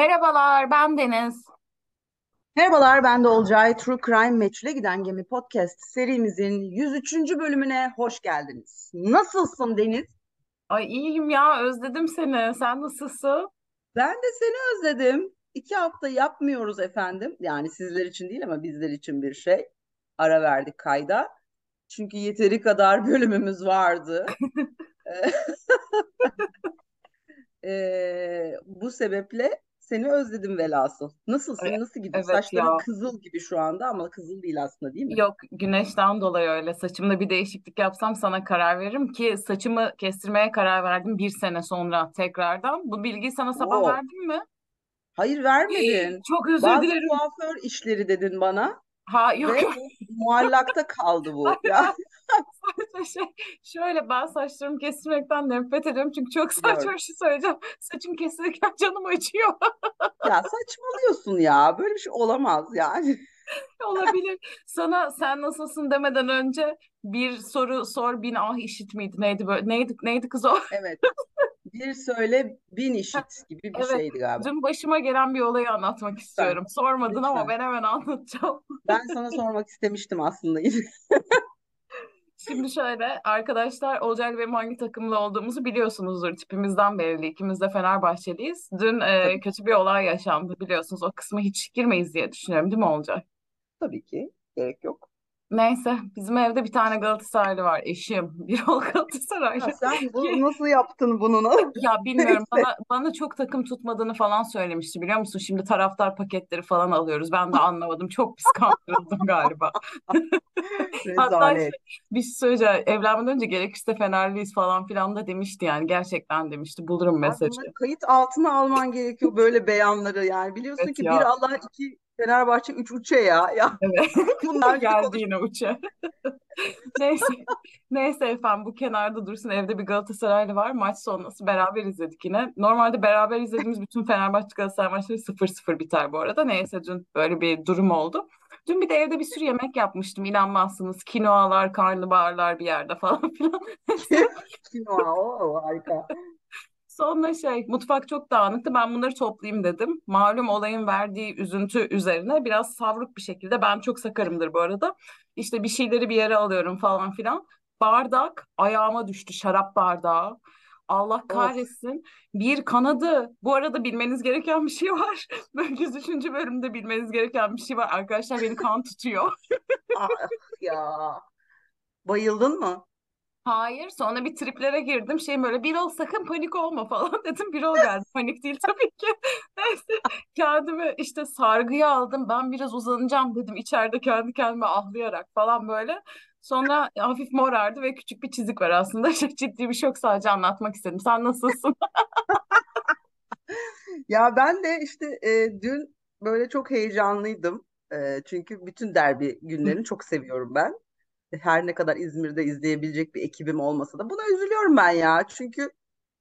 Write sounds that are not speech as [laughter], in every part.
Merhabalar, ben Deniz. Merhabalar, ben de Olcay. True Crime Meçhule Giden Gemi Podcast serimizin 103. bölümüne hoş geldiniz. Nasılsın Deniz? Ay iyiyim ya, özledim seni. Sen nasılsın? Ben de seni özledim. İki hafta yapmıyoruz efendim. Yani sizler için değil ama bizler için bir şey. Ara verdik kayda. Çünkü yeteri kadar [laughs] bölümümüz vardı. [laughs] Ee, bu sebeple seni özledim velhasıl. Nasılsın? Nasıl gidiyor? Evet Saçların ya. kızıl gibi şu anda ama kızıl değil aslında değil mi? Yok, güneşten dolayı öyle. Saçımda bir değişiklik yapsam sana karar veririm ki saçımı kestirmeye karar verdim bir sene sonra tekrardan. Bu bilgiyi sana sabah Oo. verdim mi? Hayır vermedin. Çok özür Bazı dilerim. kuaför işleri dedin bana Ha yok ve muallakta kaldı bu. [laughs] Ya [laughs] şey, şöyle ben saçlarımı kestirmekten nefret ediyorum çünkü çok saçma biliyorum. bir şey söyleyeceğim. Saçım kesilirken canım acıyor. [laughs] Ya saçmalıyorsun ya. Böyle bir şey olamaz yani. [laughs] Olabilir. Sana sen nasılsın demeden önce bir soru sor bin ah işit miydi? Neydi böyle? Neydi neydi kız o? Evet. Bir söyle bin işit gibi bir Evet. şeydi galiba. Dün başıma gelen bir olayı anlatmak Lütfen. istiyorum. Sormadın ama Lütfen. ben hemen anlatacağım. Ben sana sormak istemiştim aslında. Şimdi şöyle arkadaşlar Olcay benim hangi takımla olduğumuzu biliyorsunuzdur. Tipimizden belli. İkimiz de Fenerbahçeliyiz. Dün e, kötü bir olay yaşandı biliyorsunuz. O kısmı hiç girmeyiz diye düşünüyorum değil mi Olcay? tabii ki. Gerek yok. Neyse bizim evde bir tane Galatasaraylı var eşim. [laughs] Bir ol Galatasaraylı. Ya sen [laughs] bu nasıl yaptın bunu? Ya bilmiyorum bana bana çok takım tutmadığını falan söylemişti biliyor musun? Şimdi taraftar paketleri falan alıyoruz. Ben de [laughs] anlamadım. Çok pis kandırıldım galiba. Hatta şey, bir şey söyleyeceğim. Evlenmeden önce gerekirse Fenerliyiz falan filan da demişti yani. Gerçekten demişti. Bulurum mesajı. kayıt altına alman gerekiyor böyle beyanları yani biliyorsun Evet ki bir ya. Allah iki Fenerbahçe üç uçe ya ya Evet. [laughs] bunlar Geldi yine uça. Neyse. Neyse efendim bu kenarda dursun. Evde bir Galatasaraylı var. Maç sonrası beraber izledik yine. Normalde beraber izlediğimiz bütün Fenerbahçe Galatasaray maçları 0-0 biter bu arada. Neyse dün böyle bir durum oldu. Dün bir de evde bir sürü yemek yapmıştım. İnanmazsınız. Kinoalar, karnabaharlar bir yerde falan filan. [laughs] Kinoa o harika. Sonra şey mutfak çok dağınıktı. Ben bunları toplayayım dedim. Malum olayın verdiği üzüntü üzerine biraz savruk bir şekilde ben çok sakarımdır bu arada. İşte bir şeyleri bir yere alıyorum falan filan. Bardak ayağıma düştü şarap bardağı. Allah Of. kahretsin. Bir kanadı. Bu arada bilmeniz gereken bir şey var. [laughs] Böyle 103. bölümde bilmeniz gereken bir şey var. Arkadaşlar beni kan tutuyor. Ah ya. Bayıldın mı? Hayır. Sonra bir triplere girdim. Şey böyle Birol sakın panik olma [laughs] falan dedim. Birol geldi. Panik değil tabii ki. [laughs] Neyse. Kendimi işte sargıya aldım. Ben biraz uzanacağım dedim. içeride kendi kendime ahlayarak falan böyle. Sonra hafif morardı ve küçük bir çizik var aslında. [laughs] Çok ciddi bir şok sadece anlatmak istedim. Sen nasılsın? Ya ben de işte e, dün böyle çok heyecanlıydım. E, çünkü bütün derbi günlerini çok seviyorum ben. Her ne kadar İzmir'de izleyebilecek bir ekibim olmasa da buna üzülüyorum ben ya. Çünkü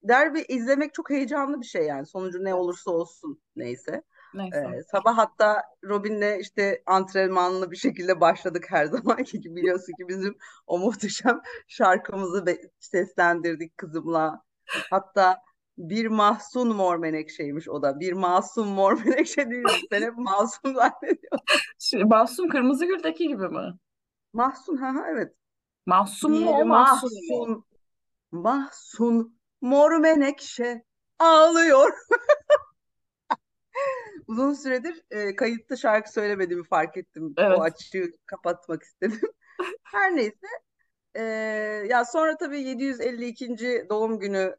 derbi izlemek çok heyecanlı bir şey yani. Sonucu ne olursa olsun neyse. Neyse. Ee, sabah hatta Robin'le işte antrenmanlı bir şekilde başladık her [laughs] zamanki gibi biliyorsun ki bizim o muhteşem şarkımızı seslendirdik kızımla. Hatta bir mahzun mor menekşeymiş o da. Bir masum mor menekşe değilmiş. [laughs] Ben hep masum zannediyorum. Şimdi Mahsun Kırmızıgül'deki gibi mi? Mahzun ha ha evet. Mahsun mu Bir o Mahsun mu? mahzun mahzun mor menekşe ağlıyor. [laughs] Uzun süredir e, kayıtta şarkı söylemediğimi fark ettim. O Evet. açığı kapatmak istedim. [laughs] Her neyse. e, ya sonra tabii 752. doğum günü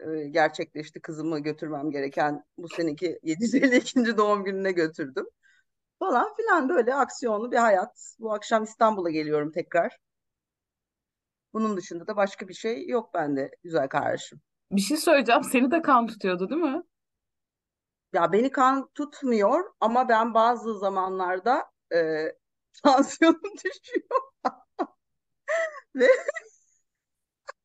e, gerçekleşti. Kızımı götürmem gereken bu seneki 752. doğum gününe götürdüm. Falan filan böyle aksiyonlu bir hayat. Bu akşam İstanbul'a geliyorum tekrar. Bunun dışında da başka bir şey yok bende güzel kardeşim. Bir şey söyleyeceğim. Seni de kan tutuyordu değil mi? Ya beni kan tutmuyor ama ben bazı zamanlarda e, [laughs] tansiyonum düşüyor [laughs] ve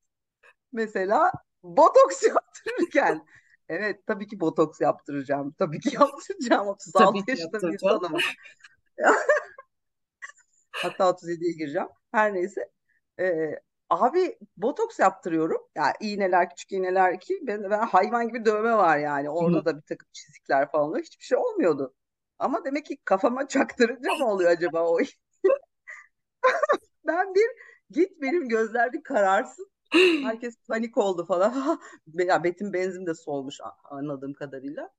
[laughs] mesela botoks yaptırırken evet tabii ki botoks yaptıracağım. Tabii ki [laughs] yaptıracağım. 36 Tabii yaşında bir insanım. [laughs] Hatta 37'ye gireceğim. Her neyse. E, Abi botoks yaptırıyorum. Yani iğneler, küçük iğneler ki ben, ben hayvan gibi dövme var yani. Orada da bir takım çizikler falan oluyor. Hiçbir şey olmuyordu. Ama demek ki kafama çaktırınca mı oluyor acaba o? [laughs] ben bir git benim gözler bir kararsın. Herkes panik oldu falan. [laughs] ya Betim benzin de solmuş anladığım kadarıyla.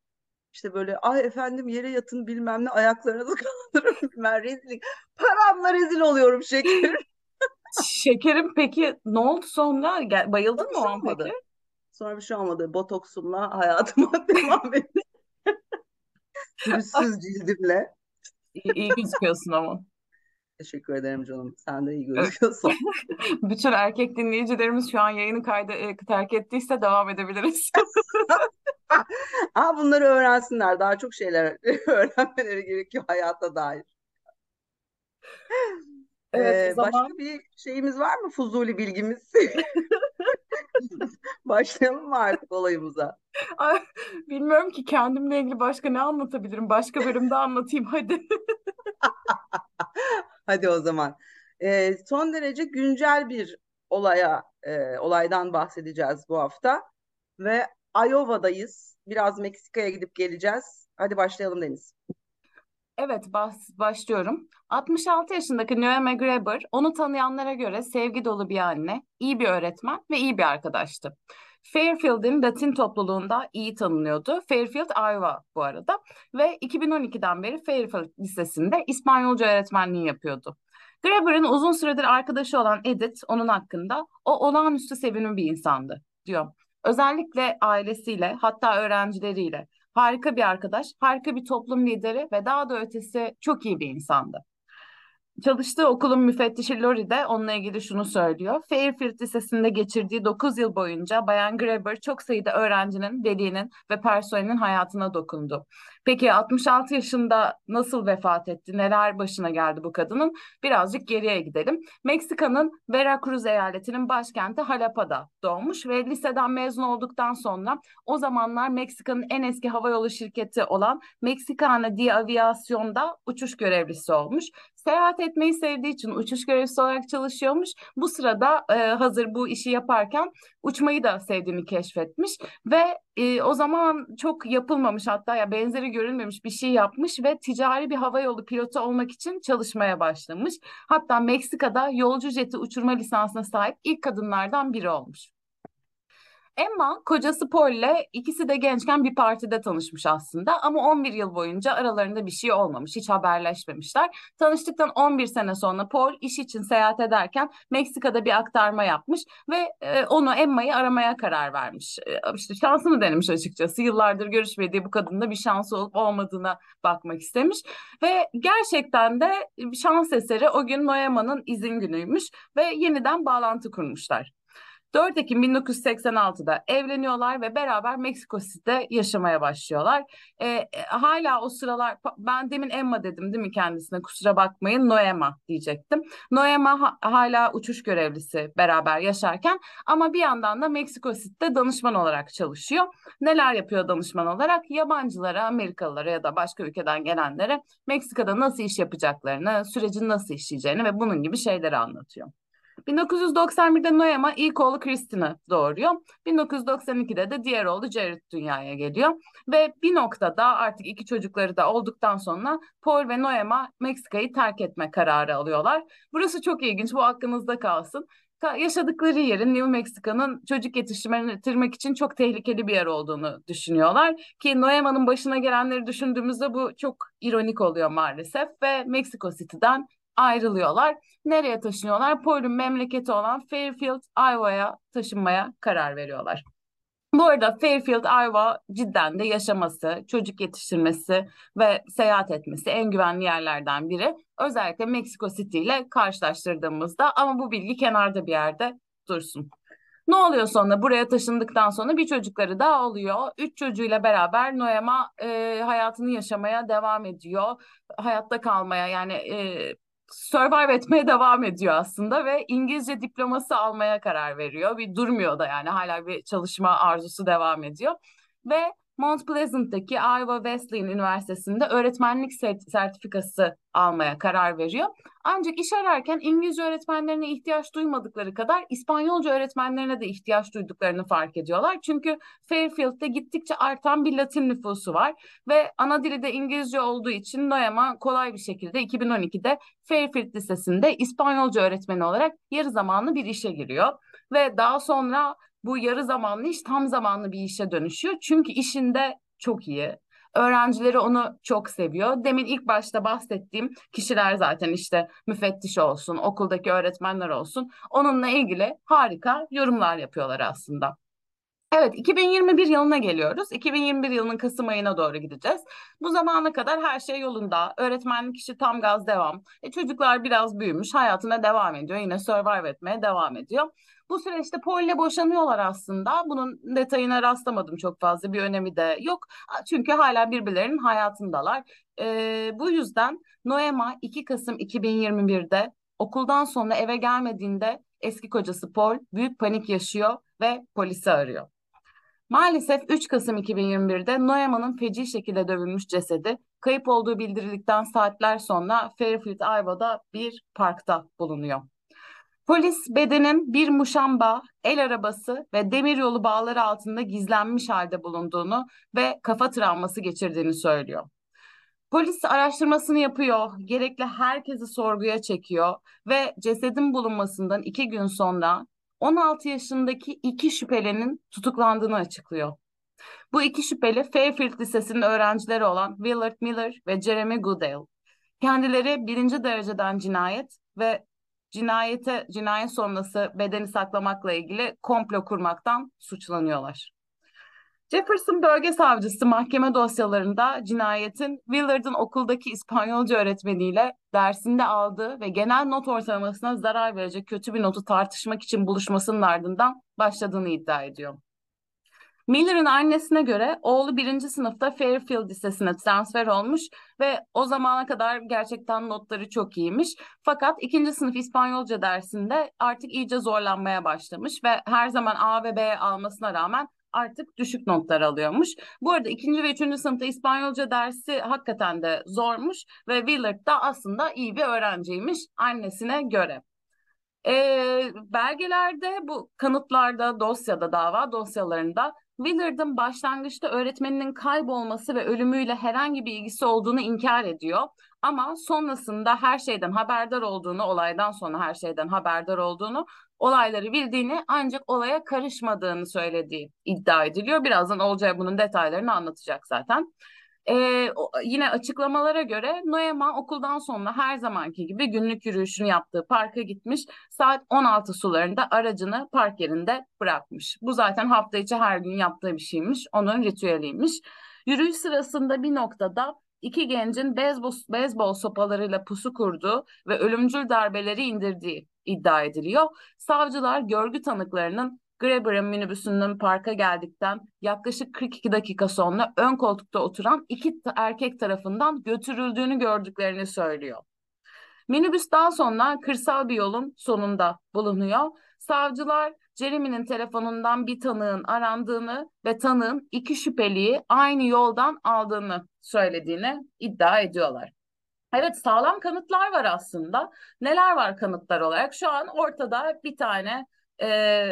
İşte böyle ay efendim yere yatın bilmem ne ayaklarınızı [laughs] kaldırın bilmem rezillik. Paramla rezil oluyorum şekerim. [laughs] Şekerim peki ne oldu sonra? Gel, bayıldın mı o an olmadı. peki? Sonra bir şey olmadı. Botoksumla hayatıma devam ettim. Pürüzsüz cildimle. İyi, iyi gözüküyorsun ama. Teşekkür ederim canım. Sen de iyi [laughs] gözüküyorsun. [laughs] Bütün erkek dinleyicilerimiz şu an yayını kaydı e, terk ettiyse devam edebiliriz. [laughs] Aa, bunları öğrensinler. Daha çok şeyler öğrenmeleri gerekiyor hayata dair. Evet, Ee, zaman başka bir şeyimiz var mı? Fuzuli bilgimiz. Başlayalım mı artık olayımıza? Ay, bilmiyorum ki kendimle ilgili başka ne anlatabilirim. Başka bölümde anlatayım hadi. Hadi o zaman. Ee, son derece güncel bir olaya, e, olaydan bahsedeceğiz bu hafta. Ve Iowa'dayız. Biraz Meksika'ya gidip geleceğiz. Hadi başlayalım Deniz. Evet, bas, başlıyorum. 66 yaşındaki Noah McGregor, onu tanıyanlara göre sevgi dolu bir anne, iyi bir öğretmen ve iyi bir arkadaştı. Fairfield'in Latin topluluğunda iyi tanınıyordu. Fairfield, Iowa bu arada. Ve 2012'den beri Fairfield Lisesi'nde İspanyolca öğretmenliği yapıyordu. Graeber'ın uzun süredir arkadaşı olan Edith onun hakkında o olağanüstü sevimli bir insandı diyor. Özellikle ailesiyle hatta öğrencileriyle harika bir arkadaş, harika bir toplum lideri ve daha da ötesi çok iyi bir insandı. Çalıştığı okulun müfettişi Lori de onunla ilgili şunu söylüyor. Fairfield Lisesi'nde geçirdiği 9 yıl boyunca Bayan Graeber çok sayıda öğrencinin, velinin ve personelin hayatına dokundu. Peki 66 yaşında nasıl vefat etti? Neler başına geldi bu kadının? Birazcık geriye gidelim. Meksika'nın Veracruz eyaletinin başkenti Jalapa'da doğmuş ve liseden mezun olduktan sonra o zamanlar Meksika'nın en eski havayolu şirketi olan Mexicana de Aviación'da uçuş görevlisi olmuş seyahat etmeyi sevdiği için uçuş görevlisi olarak çalışıyormuş. Bu sırada e, hazır bu işi yaparken uçmayı da sevdiğini keşfetmiş ve e, o zaman çok yapılmamış hatta ya benzeri görülmemiş bir şey yapmış ve ticari bir hava yolu pilotu olmak için çalışmaya başlamış. Hatta Meksika'da yolcu jeti uçurma lisansına sahip ilk kadınlardan biri olmuş. Emma kocası Paul ile ikisi de gençken bir partide tanışmış aslında ama 11 yıl boyunca aralarında bir şey olmamış, hiç haberleşmemişler. Tanıştıktan 11 sene sonra Paul iş için seyahat ederken Meksika'da bir aktarma yapmış ve e, onu Emma'yı aramaya karar vermiş. E, işte şansını denemiş açıkçası. Yıllardır görüşmediği bu kadında bir şansı olup olmadığına bakmak istemiş ve gerçekten de şans eseri o gün Noema'nın izin günüymüş ve yeniden bağlantı kurmuşlar. 4 Ekim 1986'da evleniyorlar ve beraber Meksiko City'de yaşamaya başlıyorlar. E, hala o sıralar ben demin Emma dedim değil mi kendisine kusura bakmayın Noema diyecektim. Noema ha, hala uçuş görevlisi beraber yaşarken ama bir yandan da Meksiko City'de danışman olarak çalışıyor. Neler yapıyor danışman olarak? Yabancılara, Amerikalılara ya da başka ülkeden gelenlere Meksika'da nasıl iş yapacaklarını, sürecin nasıl işleyeceğini ve bunun gibi şeyleri anlatıyor. 1991'de Noema ilk oğlu Kristin'i doğuruyor. 1992'de de diğer oğlu Jared dünyaya geliyor. Ve bir noktada artık iki çocukları da olduktan sonra Paul ve Noema Meksika'yı terk etme kararı alıyorlar. Burası çok ilginç, bu aklınızda kalsın. Yaşadıkları yerin New Mexica'nın çocuk yetiştirmek için çok tehlikeli bir yer olduğunu düşünüyorlar. Ki Noema'nın başına gelenleri düşündüğümüzde bu çok ironik oluyor maalesef ve Mexico City'den ayrılıyorlar. Nereye taşınıyorlar? Paul'un memleketi olan Fairfield, Iowa'ya taşınmaya karar veriyorlar. Bu arada Fairfield, Iowa cidden de yaşaması, çocuk yetiştirmesi ve seyahat etmesi en güvenli yerlerden biri. Özellikle Mexico City ile karşılaştırdığımızda ama bu bilgi kenarda bir yerde dursun. Ne oluyor sonra? Buraya taşındıktan sonra bir çocukları daha oluyor. Üç çocuğuyla beraber Noema e, hayatını yaşamaya devam ediyor. Hayatta kalmaya yani e, survive etmeye devam ediyor aslında ve İngilizce diploması almaya karar veriyor. Bir durmuyor da yani hala bir çalışma arzusu devam ediyor. Ve Mount Pleasant'taki Iowa Wesleyan Üniversitesi'nde öğretmenlik sertifikası almaya karar veriyor. Ancak iş ararken İngilizce öğretmenlerine ihtiyaç duymadıkları kadar İspanyolca öğretmenlerine de ihtiyaç duyduklarını fark ediyorlar. Çünkü Fairfield'de gittikçe artan bir Latin nüfusu var ve ana dili de İngilizce olduğu için Noema kolay bir şekilde 2012'de Fairfield Lisesi'nde İspanyolca öğretmeni olarak yarı zamanlı bir işe giriyor ve daha sonra bu yarı zamanlı iş tam zamanlı bir işe dönüşüyor. Çünkü işinde çok iyi. Öğrencileri onu çok seviyor. Demin ilk başta bahsettiğim kişiler zaten işte müfettiş olsun, okuldaki öğretmenler olsun. Onunla ilgili harika yorumlar yapıyorlar aslında. Evet, 2021 yılına geliyoruz. 2021 yılının Kasım ayına doğru gideceğiz. Bu zamana kadar her şey yolunda. Öğretmenlik işi tam gaz devam. E, çocuklar biraz büyümüş, hayatına devam ediyor. Yine survive etmeye devam ediyor. Bu süreçte Paul ile boşanıyorlar aslında. Bunun detayına rastlamadım çok fazla. Bir önemi de yok. Çünkü hala birbirlerinin hayatındalar. E, bu yüzden Noema 2 Kasım 2021'de okuldan sonra eve gelmediğinde eski kocası Paul büyük panik yaşıyor ve polisi arıyor. Maalesef 3 Kasım 2021'de Noema'nın feci şekilde dövülmüş cesedi kayıp olduğu bildirildikten saatler sonra Fairfield, Iowa'da bir parkta bulunuyor. Polis bedenin bir muşamba, el arabası ve demiryolu bağları altında gizlenmiş halde bulunduğunu ve kafa travması geçirdiğini söylüyor. Polis araştırmasını yapıyor, gerekli herkesi sorguya çekiyor ve cesedin bulunmasından iki gün sonra 16 yaşındaki iki şüphelinin tutuklandığını açıklıyor. Bu iki şüpheli Fairfield Lisesi'nin öğrencileri olan Willard Miller ve Jeremy Goodale. Kendileri birinci dereceden cinayet ve cinayete cinayet sonrası bedeni saklamakla ilgili komplo kurmaktan suçlanıyorlar. Jefferson bölge savcısı mahkeme dosyalarında cinayetin Willard'ın okuldaki İspanyolca öğretmeniyle dersinde aldığı ve genel not ortalamasına zarar verecek kötü bir notu tartışmak için buluşmasının ardından başladığını iddia ediyor. Miller'ın annesine göre oğlu birinci sınıfta Fairfield Lisesi'ne transfer olmuş ve o zamana kadar gerçekten notları çok iyiymiş. Fakat ikinci sınıf İspanyolca dersinde artık iyice zorlanmaya başlamış ve her zaman A ve B almasına rağmen artık düşük notlar alıyormuş. Bu arada ikinci ve üçüncü sınıfta İspanyolca dersi hakikaten de zormuş ve Willard da aslında iyi bir öğrenciymiş annesine göre. E, belgelerde bu kanıtlarda dosyada dava dosyalarında Willard'ın başlangıçta öğretmeninin kaybolması ve ölümüyle herhangi bir ilgisi olduğunu inkar ediyor. Ama sonrasında her şeyden haberdar olduğunu, olaydan sonra her şeyden haberdar olduğunu, olayları bildiğini ancak olaya karışmadığını söylediği iddia ediliyor. Birazdan Olcay bunun detaylarını anlatacak zaten. Ee, yine açıklamalara göre Noema okuldan sonra her zamanki gibi günlük yürüyüşünü yaptığı parka gitmiş. Saat 16 sularında aracını park yerinde bırakmış. Bu zaten hafta içi her gün yaptığı bir şeymiş. Onun ritüeliymiş. Yürüyüş sırasında bir noktada iki gencin beyzbol, beyzbol sopalarıyla pusu kurduğu ve ölümcül darbeleri indirdiği iddia ediliyor. Savcılar görgü tanıklarının Graeber'ın minibüsünün parka geldikten yaklaşık 42 dakika sonra ön koltukta oturan iki erkek tarafından götürüldüğünü gördüklerini söylüyor. Minibüs daha sonra kırsal bir yolun sonunda bulunuyor. Savcılar Jeremy'nin telefonundan bir tanığın arandığını ve tanığın iki şüpheliyi aynı yoldan aldığını söylediğini iddia ediyorlar. Evet sağlam kanıtlar var aslında. Neler var kanıtlar olarak? Şu an ortada bir tane e,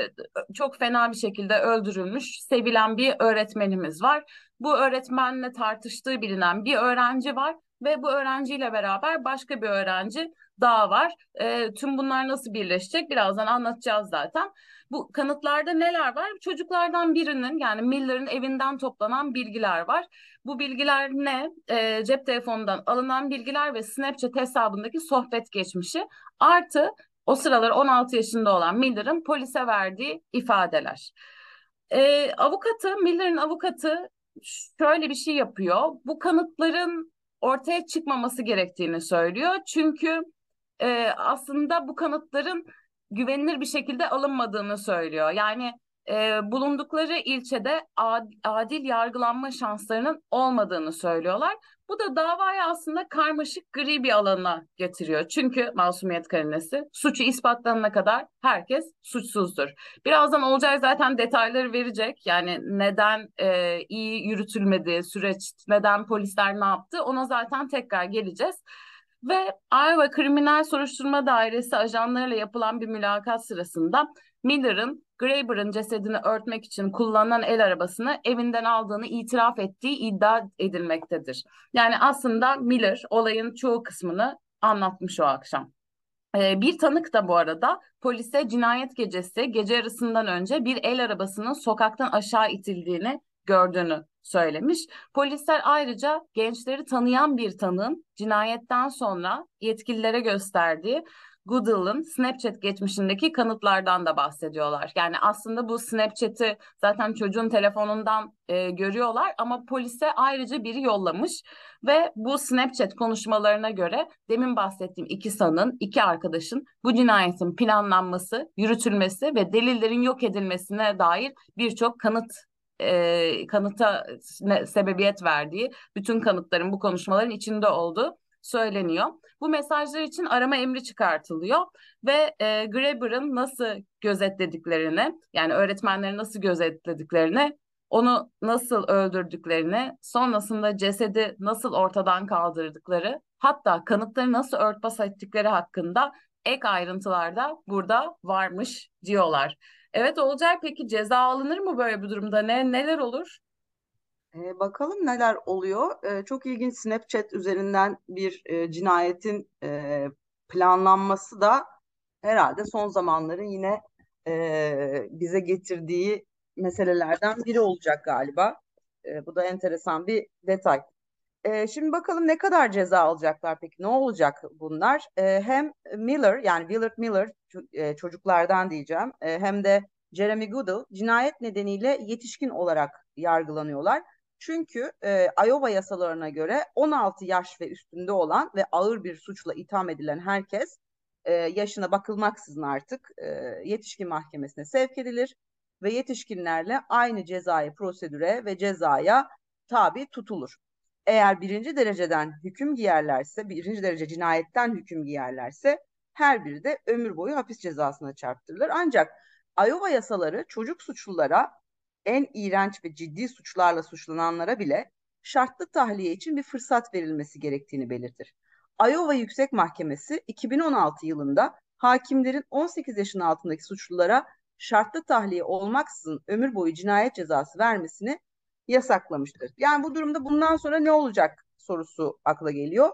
çok fena bir şekilde öldürülmüş, sevilen bir öğretmenimiz var. Bu öğretmenle tartıştığı bilinen bir öğrenci var ve bu öğrenciyle beraber başka bir öğrenci daha var. E, tüm bunlar nasıl birleşecek birazdan anlatacağız zaten. Bu kanıtlarda neler var? Çocuklardan birinin yani Miller'ın evinden toplanan bilgiler var. Bu bilgiler ne? E, cep telefonundan alınan bilgiler ve Snapchat hesabındaki sohbet geçmişi artı o sıralar 16 yaşında olan Miller'ın polise verdiği ifadeler. E, avukatı, Miller'ın avukatı şöyle bir şey yapıyor. Bu kanıtların ortaya çıkmaması gerektiğini söylüyor. Çünkü e, aslında bu kanıtların güvenilir bir şekilde alınmadığını söylüyor. Yani e, bulundukları ilçede ad, adil yargılanma şanslarının olmadığını söylüyorlar. Bu da davayı aslında karmaşık gri bir alana getiriyor. Çünkü masumiyet karinesi suçu ispatlanana kadar herkes suçsuzdur. Birazdan Olcay zaten detayları verecek. Yani neden e, iyi yürütülmedi süreç, neden polisler ne yaptı ona zaten tekrar geleceğiz. Ve Iowa Kriminal Soruşturma Dairesi ajanlarıyla yapılan bir mülakat sırasında Miller'ın Graeber'ın cesedini örtmek için kullanılan el arabasını evinden aldığını itiraf ettiği iddia edilmektedir. Yani aslında Miller olayın çoğu kısmını anlatmış o akşam. Ee, bir tanık da bu arada polise cinayet gecesi gece yarısından önce bir el arabasının sokaktan aşağı itildiğini gördüğünü söylemiş. Polisler ayrıca gençleri tanıyan bir tanığın cinayetten sonra yetkililere gösterdiği Google'ın Snapchat geçmişindeki kanıtlardan da bahsediyorlar. Yani aslında bu Snapchat'i zaten çocuğun telefonundan e, görüyorlar ama polise ayrıca biri yollamış ve bu Snapchat konuşmalarına göre demin bahsettiğim iki sanın, iki arkadaşın bu cinayetin planlanması, yürütülmesi ve delillerin yok edilmesine dair birçok kanıt e, kanıta sebebiyet verdiği, bütün kanıtların bu konuşmaların içinde olduğu söyleniyor. Bu mesajlar için arama emri çıkartılıyor ve e, Graeber'ın nasıl gözetlediklerini, yani öğretmenleri nasıl gözetlediklerini, onu nasıl öldürdüklerini, sonrasında cesedi nasıl ortadan kaldırdıkları, hatta kanıtları nasıl örtbas ettikleri hakkında ek ayrıntılar da burada varmış diyorlar. Evet Olcay peki ceza alınır mı böyle bir durumda? Ne neler olur? Bakalım neler oluyor. Çok ilginç Snapchat üzerinden bir cinayetin planlanması da herhalde son zamanların yine bize getirdiği meselelerden biri olacak galiba. Bu da enteresan bir detay. Şimdi bakalım ne kadar ceza alacaklar peki? Ne olacak bunlar? Hem Miller yani Willard Miller çocuklardan diyeceğim hem de Jeremy Goodall cinayet nedeniyle yetişkin olarak yargılanıyorlar. Çünkü e, Iowa yasalarına göre 16 yaş ve üstünde olan ve ağır bir suçla itham edilen herkes e, yaşına bakılmaksızın artık e, yetişkin mahkemesine sevk edilir ve yetişkinlerle aynı cezai prosedüre ve cezaya tabi tutulur. Eğer birinci dereceden hüküm giyerlerse, birinci derece cinayetten hüküm giyerlerse her biri de ömür boyu hapis cezasına çarptırılır. Ancak Iowa yasaları çocuk suçlulara en iğrenç ve ciddi suçlarla suçlananlara bile şartlı tahliye için bir fırsat verilmesi gerektiğini belirtir. Iowa Yüksek Mahkemesi 2016 yılında hakimlerin 18 yaşın altındaki suçlulara şartlı tahliye olmaksızın ömür boyu cinayet cezası vermesini yasaklamıştır. Yani bu durumda bundan sonra ne olacak sorusu akla geliyor.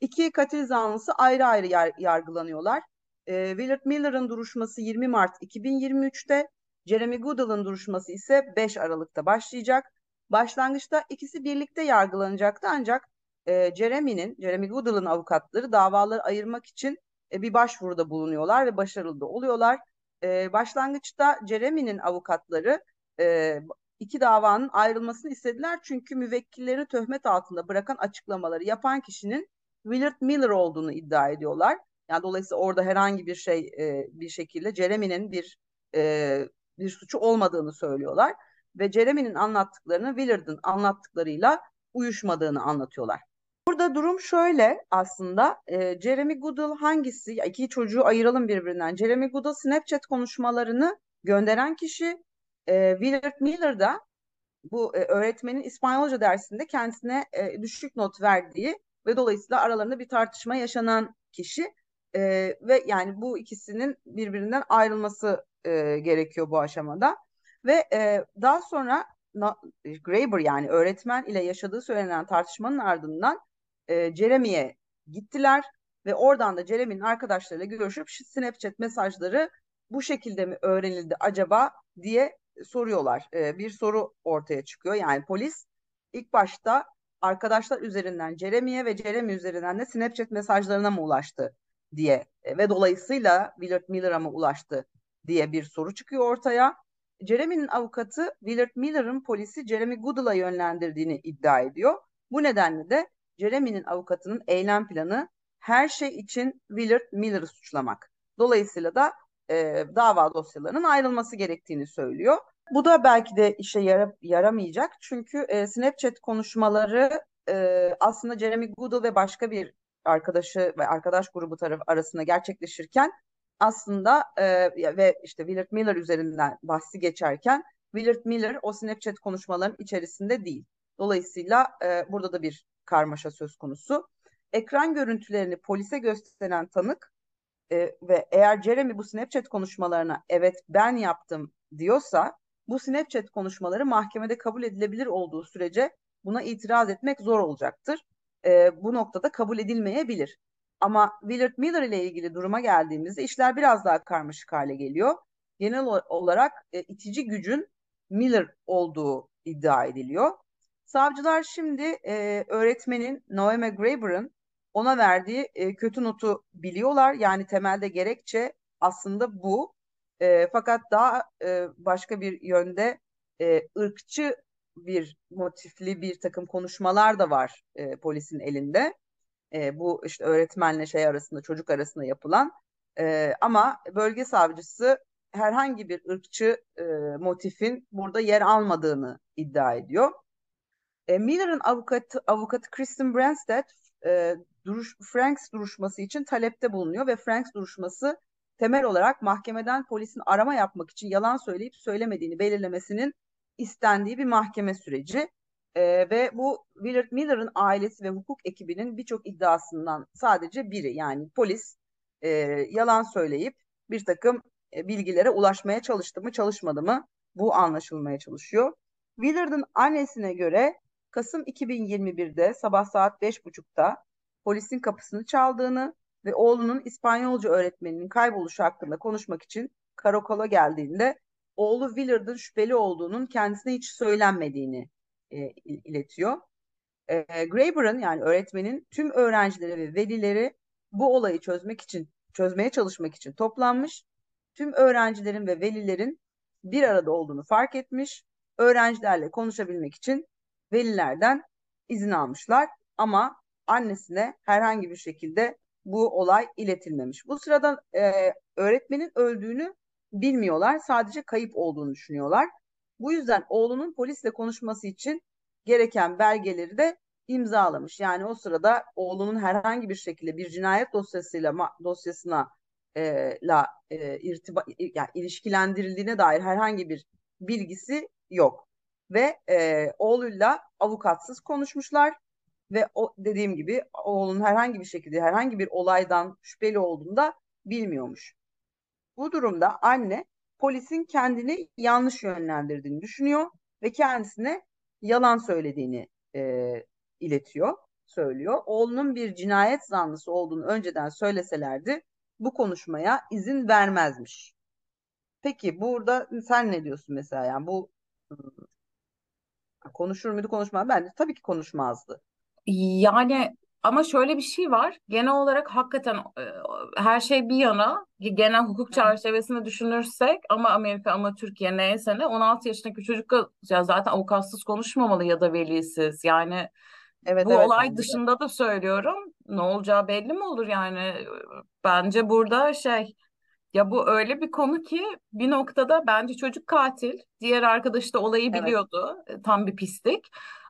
İki katil zanlısı ayrı ayrı yar yargılanıyorlar. E, Willard Miller'ın duruşması 20 Mart 2023'te, Jeremy Goodall'ın duruşması ise 5 Aralık'ta başlayacak. Başlangıçta ikisi birlikte yargılanacaktı ancak e, Jeremy'nin, Jeremy Goodall'ın avukatları davaları ayırmak için e, bir başvuruda bulunuyorlar ve başarılı da oluyorlar. E, başlangıçta Jeremy'nin avukatları e, iki davanın ayrılmasını istediler çünkü müvekkilleri töhmet altında bırakan açıklamaları yapan kişinin Willard Miller olduğunu iddia ediyorlar. Yani dolayısıyla orada herhangi bir şey e, bir şekilde Jeremy'nin bir e, bir suçu olmadığını söylüyorlar ve Jeremy'nin anlattıklarını Willard'ın anlattıklarıyla uyuşmadığını anlatıyorlar. Burada durum şöyle aslında e, Jeremy Goodall hangisi iki çocuğu ayıralım birbirinden. Jeremy Goodall Snapchat konuşmalarını gönderen kişi e, Willard Miller da bu e, öğretmenin İspanyolca dersinde kendisine e, düşük not verdiği ve dolayısıyla aralarında bir tartışma yaşanan kişi e, ve yani bu ikisinin birbirinden ayrılması e, gerekiyor bu aşamada ve e, daha sonra na, Graeber yani öğretmen ile yaşadığı söylenen tartışmanın ardından e, Jeremy'ye gittiler ve oradan da Jeremy'nin arkadaşlarıyla görüşüp Snapchat mesajları bu şekilde mi öğrenildi acaba diye soruyorlar. E, bir soru ortaya çıkıyor. Yani polis ilk başta arkadaşlar üzerinden Jeremy'ye ve Jeremy üzerinden de Snapchat mesajlarına mı ulaştı diye e, ve dolayısıyla Willard Miller'a mı ulaştı diye bir soru çıkıyor ortaya. Jeremy'nin avukatı Willard Miller'ın polisi Jeremy Goodall'a yönlendirdiğini iddia ediyor. Bu nedenle de Jeremy'nin avukatının eylem planı her şey için Willard Miller'ı suçlamak. Dolayısıyla da e, dava dosyalarının ayrılması gerektiğini söylüyor. Bu da belki de işe yara, yaramayacak çünkü e, Snapchat konuşmaları e, aslında Jeremy Goodall ve başka bir arkadaşı ve arkadaş grubu tarafı arasında gerçekleşirken aslında e, ve işte Willard Miller üzerinden bahsi geçerken Willard Miller o Snapchat konuşmaların içerisinde değil. Dolayısıyla e, burada da bir karmaşa söz konusu. Ekran görüntülerini polise gösteren tanık e, ve eğer Jeremy bu Snapchat konuşmalarına evet ben yaptım diyorsa bu Snapchat konuşmaları mahkemede kabul edilebilir olduğu sürece buna itiraz etmek zor olacaktır. E, bu noktada kabul edilmeyebilir. Ama Willard Miller ile ilgili duruma geldiğimizde işler biraz daha karmaşık hale geliyor. Genel olarak e, itici gücün Miller olduğu iddia ediliyor. Savcılar şimdi e, öğretmenin Noeme Graber'ın ona verdiği e, kötü notu biliyorlar. Yani temelde gerekçe aslında bu. E, fakat daha e, başka bir yönde e, ırkçı bir motifli bir takım konuşmalar da var e, polisin elinde. E, bu işte öğretmenle şey arasında çocuk arasında yapılan. E, ama bölge savcısı herhangi bir ırkçı e, motifin burada yer almadığını iddia ediyor. E, Miller'ın avukatı, avukatı Kristen Branstad e, duruş, Franks duruşması için talepte bulunuyor ve Franks duruşması temel olarak mahkemeden polisin arama yapmak için yalan söyleyip söylemediğini belirlemesinin istendiği bir mahkeme süreci. E, ve bu Willard Miller'ın ailesi ve hukuk ekibinin birçok iddiasından sadece biri yani polis e, yalan söyleyip bir takım e, bilgilere ulaşmaya çalıştı mı çalışmadı mı bu anlaşılmaya çalışıyor. Willard'ın annesine göre Kasım 2021'de sabah saat 5.30'da polisin kapısını çaldığını ve oğlunun İspanyolca öğretmeninin kayboluşu hakkında konuşmak için karakola geldiğinde oğlu Willard'ın şüpheli olduğunun kendisine hiç söylenmediğini e, iletiyor. E, Graeber'ın yani öğretmenin tüm öğrencileri ve velileri bu olayı çözmek için çözmeye çalışmak için toplanmış. Tüm öğrencilerin ve velilerin bir arada olduğunu fark etmiş. Öğrencilerle konuşabilmek için velilerden izin almışlar ama annesine herhangi bir şekilde bu olay iletilmemiş. Bu sırada e, öğretmenin öldüğünü bilmiyorlar. Sadece kayıp olduğunu düşünüyorlar. Bu yüzden oğlunun polisle konuşması için gereken belgeleri de imzalamış. Yani o sırada oğlunun herhangi bir şekilde bir cinayet dosyasıyla dosyasına e, la e, irtiba, yani ilişkilendirildiğine dair herhangi bir bilgisi yok. Ve e, oğluyla avukatsız konuşmuşlar ve o dediğim gibi oğlunun herhangi bir şekilde herhangi bir olaydan şüpheli olduğunda bilmiyormuş. Bu durumda anne polisin kendini yanlış yönlendirdiğini düşünüyor ve kendisine yalan söylediğini e, iletiyor, söylüyor. Oğlunun bir cinayet zanlısı olduğunu önceden söyleselerdi bu konuşmaya izin vermezmiş. Peki burada sen ne diyorsun mesela yani bu konuşur muydu konuşmaz bence tabii ki konuşmazdı. Yani ama şöyle bir şey var. Genel olarak hakikaten e, her şey bir yana genel hukuk çerçevesinde düşünürsek ama Amerika ama Türkiye neyse ne 16 yaşındaki çocuk ya zaten avukatsız konuşmamalı ya da velisiz. Yani Evet, bu evet, olay bence dışında da söylüyorum. Ne olacağı belli mi olur yani? Bence burada şey ya bu öyle bir konu ki bir noktada bence çocuk katil. Diğer arkadaş da olayı Evet. biliyordu. E, tam bir pislik.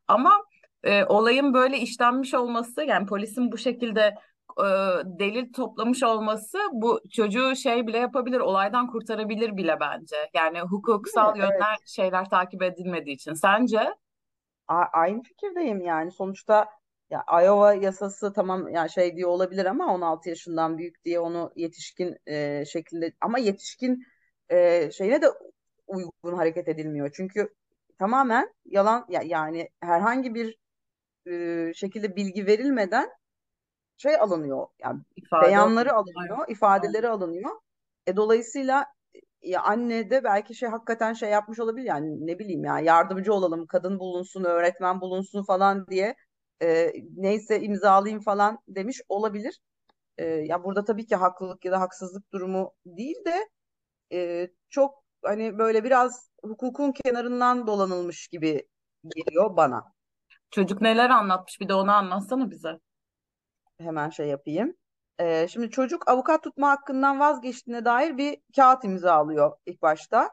Ama e, olayın böyle işlenmiş olması yani polisin bu şekilde e, delil toplamış olması bu çocuğu şey bile yapabilir, olaydan kurtarabilir bile bence. Yani hukuksal Evet. şeyler takip edilmediği için. Sence? A- aynı fikirdeyim yani sonuçta ya Iowa yasası tamam ya şey diye olabilir ama 16 yaşından büyük diye onu yetişkin e, şeklinde ama yetişkin e, şeyine de uygun hareket edilmiyor. Çünkü tamamen yalan ya, yani herhangi bir e, şekilde bilgi verilmeden şey alınıyor. Yani İfade beyanları alınıyor, ifadeleri alınıyor. E, dolayısıyla ya anne de belki şey hakikaten şey yapmış olabilir yani ne bileyim ya yardımcı olalım kadın bulunsun öğretmen bulunsun falan diye e, neyse imzalayayım falan demiş olabilir. E, ya burada tabii ki haklılık ya da haksızlık durumu değil de e, çok hani böyle biraz hukukun kenarından dolanılmış gibi geliyor bana. Çocuk neler anlatmış bir de onu anlatsana bize. Hemen şey yapayım. Ee, şimdi çocuk avukat tutma hakkından vazgeçtiğine dair bir kağıt imzalıyor ilk başta.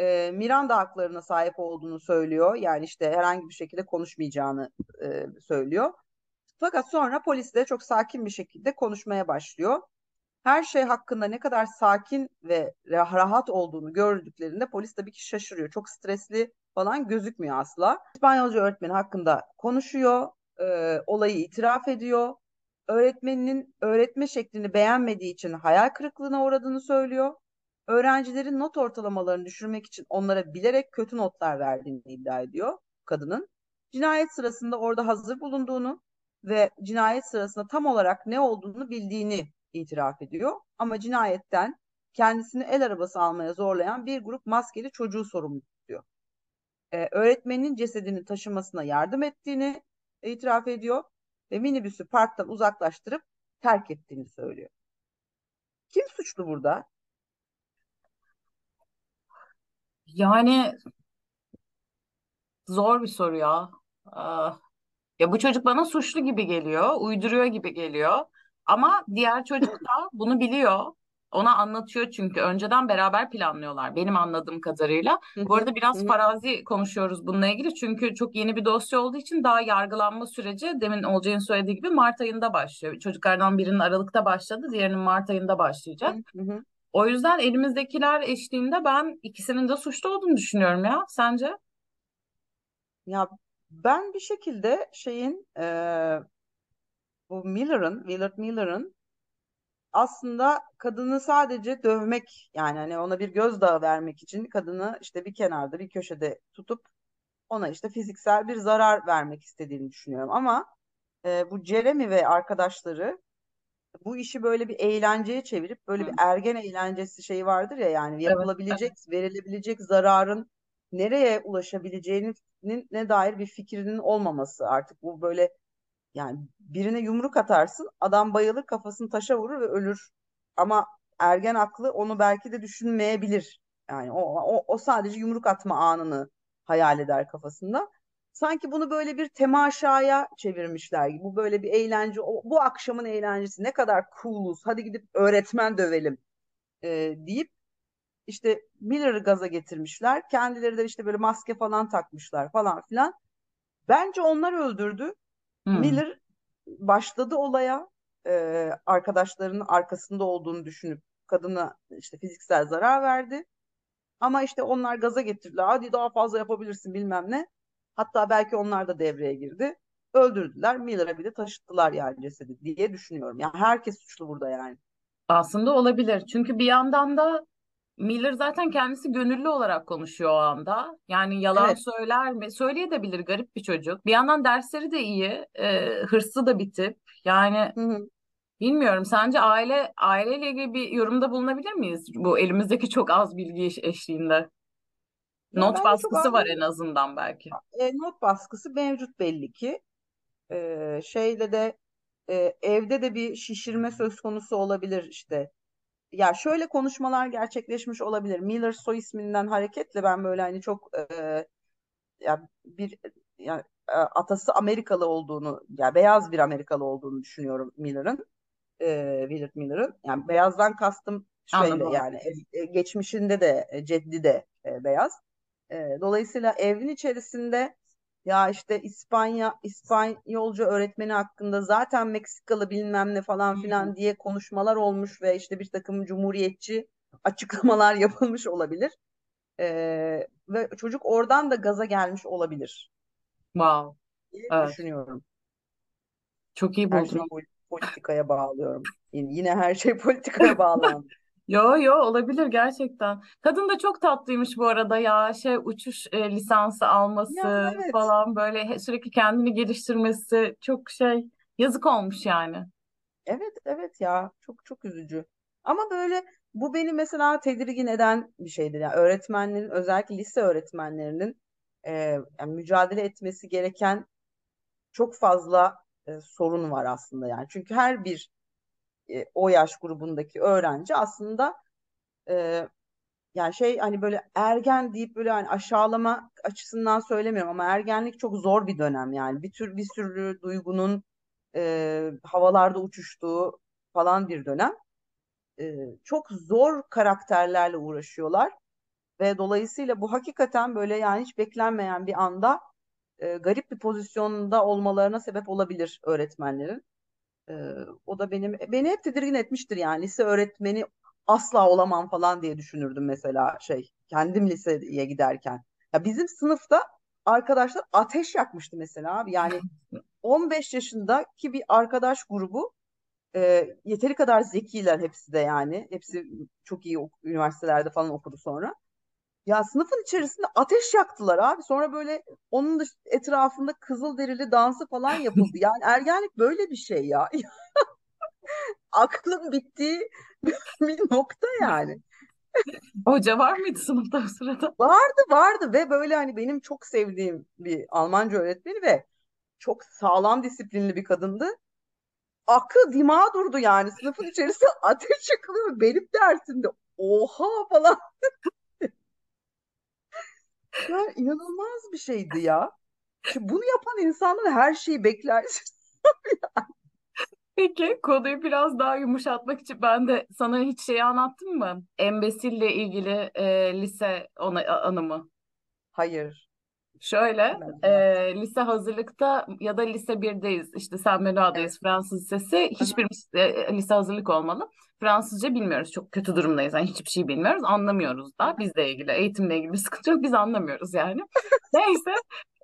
e, Miranda haklarına sahip olduğunu söylüyor. Yani işte herhangi bir şekilde konuşmayacağını e, söylüyor. Fakat sonra polis de çok sakin bir şekilde konuşmaya başlıyor. Her şey hakkında ne kadar sakin ve rahat olduğunu gördüklerinde polis tabii ki şaşırıyor. Çok stresli falan gözükmüyor asla. İspanyolca öğretmeni hakkında konuşuyor, e, olayı itiraf ediyor. Öğretmeninin öğretme şeklini beğenmediği için hayal kırıklığına uğradığını söylüyor. Öğrencilerin not ortalamalarını düşürmek için onlara bilerek kötü notlar verdiğini iddia ediyor kadının. Cinayet sırasında orada hazır bulunduğunu ve cinayet sırasında tam olarak ne olduğunu bildiğini itiraf ediyor. Ama cinayetten kendisini el arabası almaya zorlayan bir grup maskeli çocuğu sorumlu Ee, öğretmenin cesedini taşımasına yardım ettiğini itiraf ediyor ve minibüsü parktan uzaklaştırıp terk ettiğini söylüyor. Kim suçlu burada? Yani zor bir soru ya. Ah, ya bu çocuk bana suçlu gibi geliyor, uyduruyor gibi geliyor. Ama diğer çocuk da bunu biliyor. Ona anlatıyor çünkü önceden beraber planlıyorlar benim anladığım kadarıyla. Bu arada biraz farazi konuşuyoruz bununla ilgili çünkü çok yeni bir dosya olduğu için daha yargılanma süreci demin Olcay'ın söylediği gibi Mart ayında başlıyor. Çocuklardan birinin Aralık'ta başladı, diğerinin Mart ayında başlayacak. O yüzden elimizdekiler eşliğinde ben ikisinin de suçlu olduğunu düşünüyorum ya. Sence? Ya ben bir şekilde şeyin e, bu Miller'ın, Willard Miller'ın aslında kadını sadece dövmek yani hani ona bir gözdağı vermek için kadını işte bir kenarda bir köşede tutup ona işte fiziksel bir zarar vermek istediğini düşünüyorum. Ama e, bu Jeremy ve arkadaşları bu işi böyle bir eğlenceye çevirip böyle Hı. bir ergen eğlencesi şeyi vardır ya yani yapılabilecek, evet, verilebilecek zararın nereye ulaşabileceğinin ne dair bir fikrinin olmaması artık bu böyle yani birine yumruk atarsın adam bayılır kafasını taşa vurur ve ölür ama ergen aklı onu belki de düşünmeyebilir yani o, o, o sadece yumruk atma anını hayal eder kafasında sanki bunu böyle bir temaşaya çevirmişler gibi. Bu böyle bir eğlence, bu akşamın eğlencesi ne kadar cooluz, hadi gidip öğretmen dövelim e, deyip işte Miller'ı gaza getirmişler. Kendileri de işte böyle maske falan takmışlar falan filan. Bence onlar öldürdü. Hmm. Miller başladı olaya e, arkadaşlarının arkasında olduğunu düşünüp kadına işte fiziksel zarar verdi. Ama işte onlar gaza getirdiler. Hadi daha fazla yapabilirsin bilmem ne. Hatta belki onlar da devreye girdi. Öldürdüler. Miller'a bir de taşıttılar yani cesedi diye düşünüyorum. Yani herkes suçlu burada yani. Aslında olabilir. Çünkü bir yandan da Miller zaten kendisi gönüllü olarak konuşuyor o anda. Yani yalan evet. söyler mi? Söyleyebilir garip bir çocuk. Bir yandan dersleri de iyi. E, hırslı da bir tip. Yani hı hı. bilmiyorum. Sence aile aileyle ilgili bir yorumda bulunabilir miyiz? Bu elimizdeki çok az bilgi eşliğinde. Not baskısı var en azından belki. E, not baskısı mevcut belli ki. E, şeyle de e, evde de bir şişirme söz konusu olabilir işte. Ya şöyle konuşmalar gerçekleşmiş olabilir. Miller soy isminden hareketle ben böyle hani çok e, ya bir ya, e, atası Amerikalı olduğunu, ya beyaz bir Amerikalı olduğunu düşünüyorum Miller'ın. E, Willard Miller'ın. Yani beyazdan kastım şöyle Anladım. yani e, geçmişinde de e, ceddi de e, beyaz. E, dolayısıyla evin içerisinde ya işte İspanya İspanyolca öğretmeni hakkında zaten Meksikalı bilmem ne falan filan diye konuşmalar olmuş ve işte bir takım cumhuriyetçi açıklamalar [laughs] yapılmış olabilir. E, ve çocuk oradan da gaza gelmiş olabilir. Wow. Diye evet. düşünüyorum. Çok iyi buldun. Her şeyi politikaya bağlıyorum. Yine her şey politikaya bağlandı. [laughs] Yo yo olabilir gerçekten. Kadın da çok tatlıymış bu arada ya. Şey uçuş e, lisansı alması Ya evet. falan böyle sürekli kendini geliştirmesi çok şey yazık olmuş yani. Evet evet ya çok çok üzücü. Ama böyle bu beni mesela tedirgin eden bir şeydir. Yani öğretmenlerin özellikle lise öğretmenlerinin e, yani mücadele etmesi gereken çok fazla e, sorun var aslında yani. Çünkü her bir e, o yaş grubundaki öğrenci aslında e, yani şey hani böyle ergen deyip böyle hani aşağılama açısından söylemiyorum ama ergenlik çok zor bir dönem yani bir tür bir sürü duygunun e, havalarda uçuştuğu falan bir dönem. E, çok zor karakterlerle uğraşıyorlar ve dolayısıyla bu hakikaten böyle yani hiç beklenmeyen bir anda e, garip bir pozisyonda olmalarına sebep olabilir öğretmenlerin. E, o da benim beni hep tedirgin etmiştir yani lise öğretmeni asla olamam falan diye düşünürdüm mesela şey kendim liseye giderken. Ya bizim sınıfta arkadaşlar ateş yakmıştı mesela abi. Yani [laughs] 15 yaşındaki bir arkadaş grubu e, yeteri kadar zekiler hepsi de yani. Hepsi çok iyi üniversitelerde falan okudu sonra. Ya sınıfın içerisinde ateş yaktılar abi. Sonra böyle onun da etrafında kızıl derili dansı falan yapıldı. Yani ergenlik böyle bir şey ya. [laughs] Aklın bittiği [laughs] bir nokta yani. Hoca var mıydı sınıfta o sırada? Vardı vardı ve böyle hani benim çok sevdiğim bir Almanca öğretmeni ve çok sağlam disiplinli bir kadındı. Aklı dimağı durdu yani. Sınıfın içerisinde [laughs] ateş çıkılıyor. Benim dersimde oha falan. Ya inanılmaz bir şeydi ya. Şimdi bunu yapan insanlar her şeyi bekler. [laughs] Peki konuyu biraz daha yumuşatmak için ben de sana hiç şeyi anlattım mı? Embesille ilgili e, lise ona, anımı. Hayır. Şöyle, e, lise hazırlıkta ya da lise 1'deyiz. İşte Saint Benoît'dayız Evet. Fransız lisesi. Hiçbirimiz e, lise hazırlık olmalı. Fransızca bilmiyoruz. Çok kötü durumdayız. Yani hiçbir şey bilmiyoruz. Anlamıyoruz da. Bizle ilgili, eğitimle ilgili bir sıkıntı yok. Biz anlamıyoruz yani. [laughs] Neyse.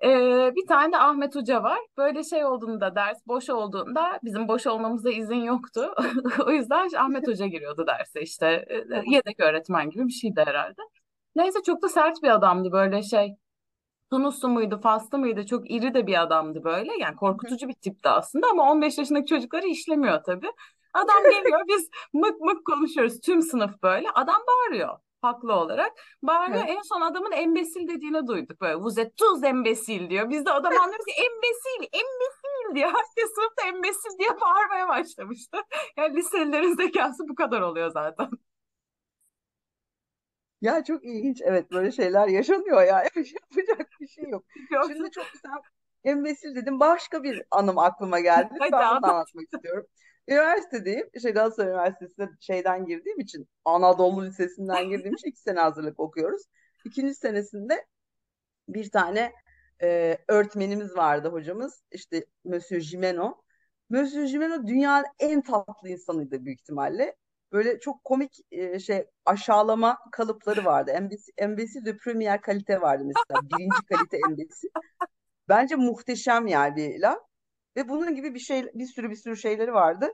e, bir tane de Ahmet Hoca var. Böyle şey olduğunda, ders boş olduğunda bizim boş olmamıza izin yoktu. [laughs] O yüzden Ahmet Hoca giriyordu derse işte. E, yedek öğretmen gibi bir şeydi herhalde. Neyse çok da sert bir adamdı böyle şey. Tunuslu muydu, Faslı mıydı? Çok iri de bir adamdı böyle. Yani korkutucu bir tipti aslında ama 15 yaşındaki çocukları işlemiyor tabii. Adam [laughs] geliyor, biz mık mık konuşuyoruz. Tüm sınıf böyle. Adam bağırıyor haklı olarak. Bağırıyor. En son adamın embesil dediğini duyduk. Böyle êtes tous embesil diyor. Biz de adam anlıyoruz ki embesil, embesil diyor. Herkes sınıfta embesil diye bağırmaya başlamıştı. Yani liselilerin zekası bu kadar oluyor zaten. Ya çok ilginç. Evet böyle şeyler yaşanıyor ya. [laughs] Yapacak bir şey yok. Şimdi çok güzel embesil dedim. Başka bir anım aklıma geldi. Ben anlat. anlatmak istiyorum. Üniversitedeyim. İşte Galatasaray Üniversitesi'ne şeyden girdiğim için Anadolu Lisesi'nden girdiğim için [laughs] iki sene hazırlık okuyoruz. İkinci senesinde bir tane e, öğretmenimiz vardı hocamız. İşte Monsieur Jimeno. Monsieur Jimeno dünyanın en tatlı insanıydı büyük ihtimalle böyle çok komik e, şey aşağılama kalıpları vardı. Embesi, embesi de premier kalite vardı mesela. [laughs] Birinci kalite embesi. Bence muhteşem yani bir laf. Ve bunun gibi bir şey bir sürü bir sürü şeyleri vardı.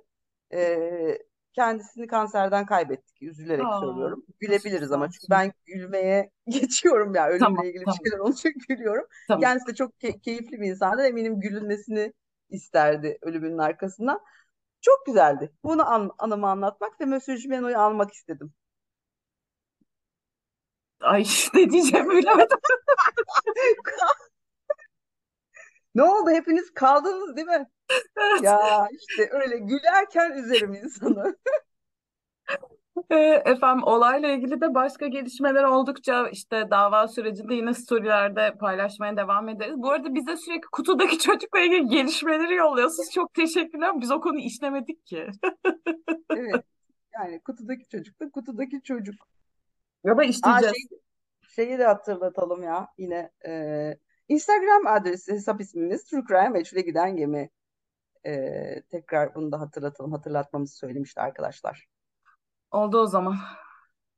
E, kendisini kanserden kaybettik. Üzülerek Aa, söylüyorum. Gülebiliriz ama çünkü ben gülmeye [laughs] geçiyorum ya. Ölümle Tamam, ilgili tamam. bir şeyler olunca [laughs] gülüyorum. Tamam. Kendisi de çok key- keyifli bir insandı. Eminim gülünmesini isterdi ölümünün arkasından. Çok güzeldi. Bunu an, anımı anlatmak ve Monsieur Jimeno'yu almak istedim. Ay [laughs] ne diyeceğimi bilemedim. [laughs] Ne oldu? Hepiniz kaldınız değil mi? Evet. Ya işte öyle gülerken üzerim insanı. [laughs] [laughs] Efendim olayla ilgili de başka gelişmeler oldukça işte dava sürecinde yine storylerde paylaşmaya devam ederiz. Bu arada bize sürekli kutudaki [laughs] çocukla ilgili gelişmeleri yolluyorsunuz. Çok teşekkürler. Biz o konuyu işlemedik ki. [laughs] Evet. Yani kutudaki çocuk da kutudaki çocuk. Ya da Aa, işleyeceğiz. şey, şeyi de hatırlatalım ya yine. e, Instagram adresi hesap ismimiz True Crime Meçhule Giden Gemi. E, tekrar bunu da hatırlatalım. Hatırlatmamızı söylemişti arkadaşlar. Oldu o zaman.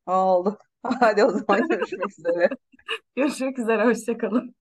Oldu. [laughs] Hadi o zaman [laughs] görüşmek üzere. Görüşmek üzere. Hoşça kalın.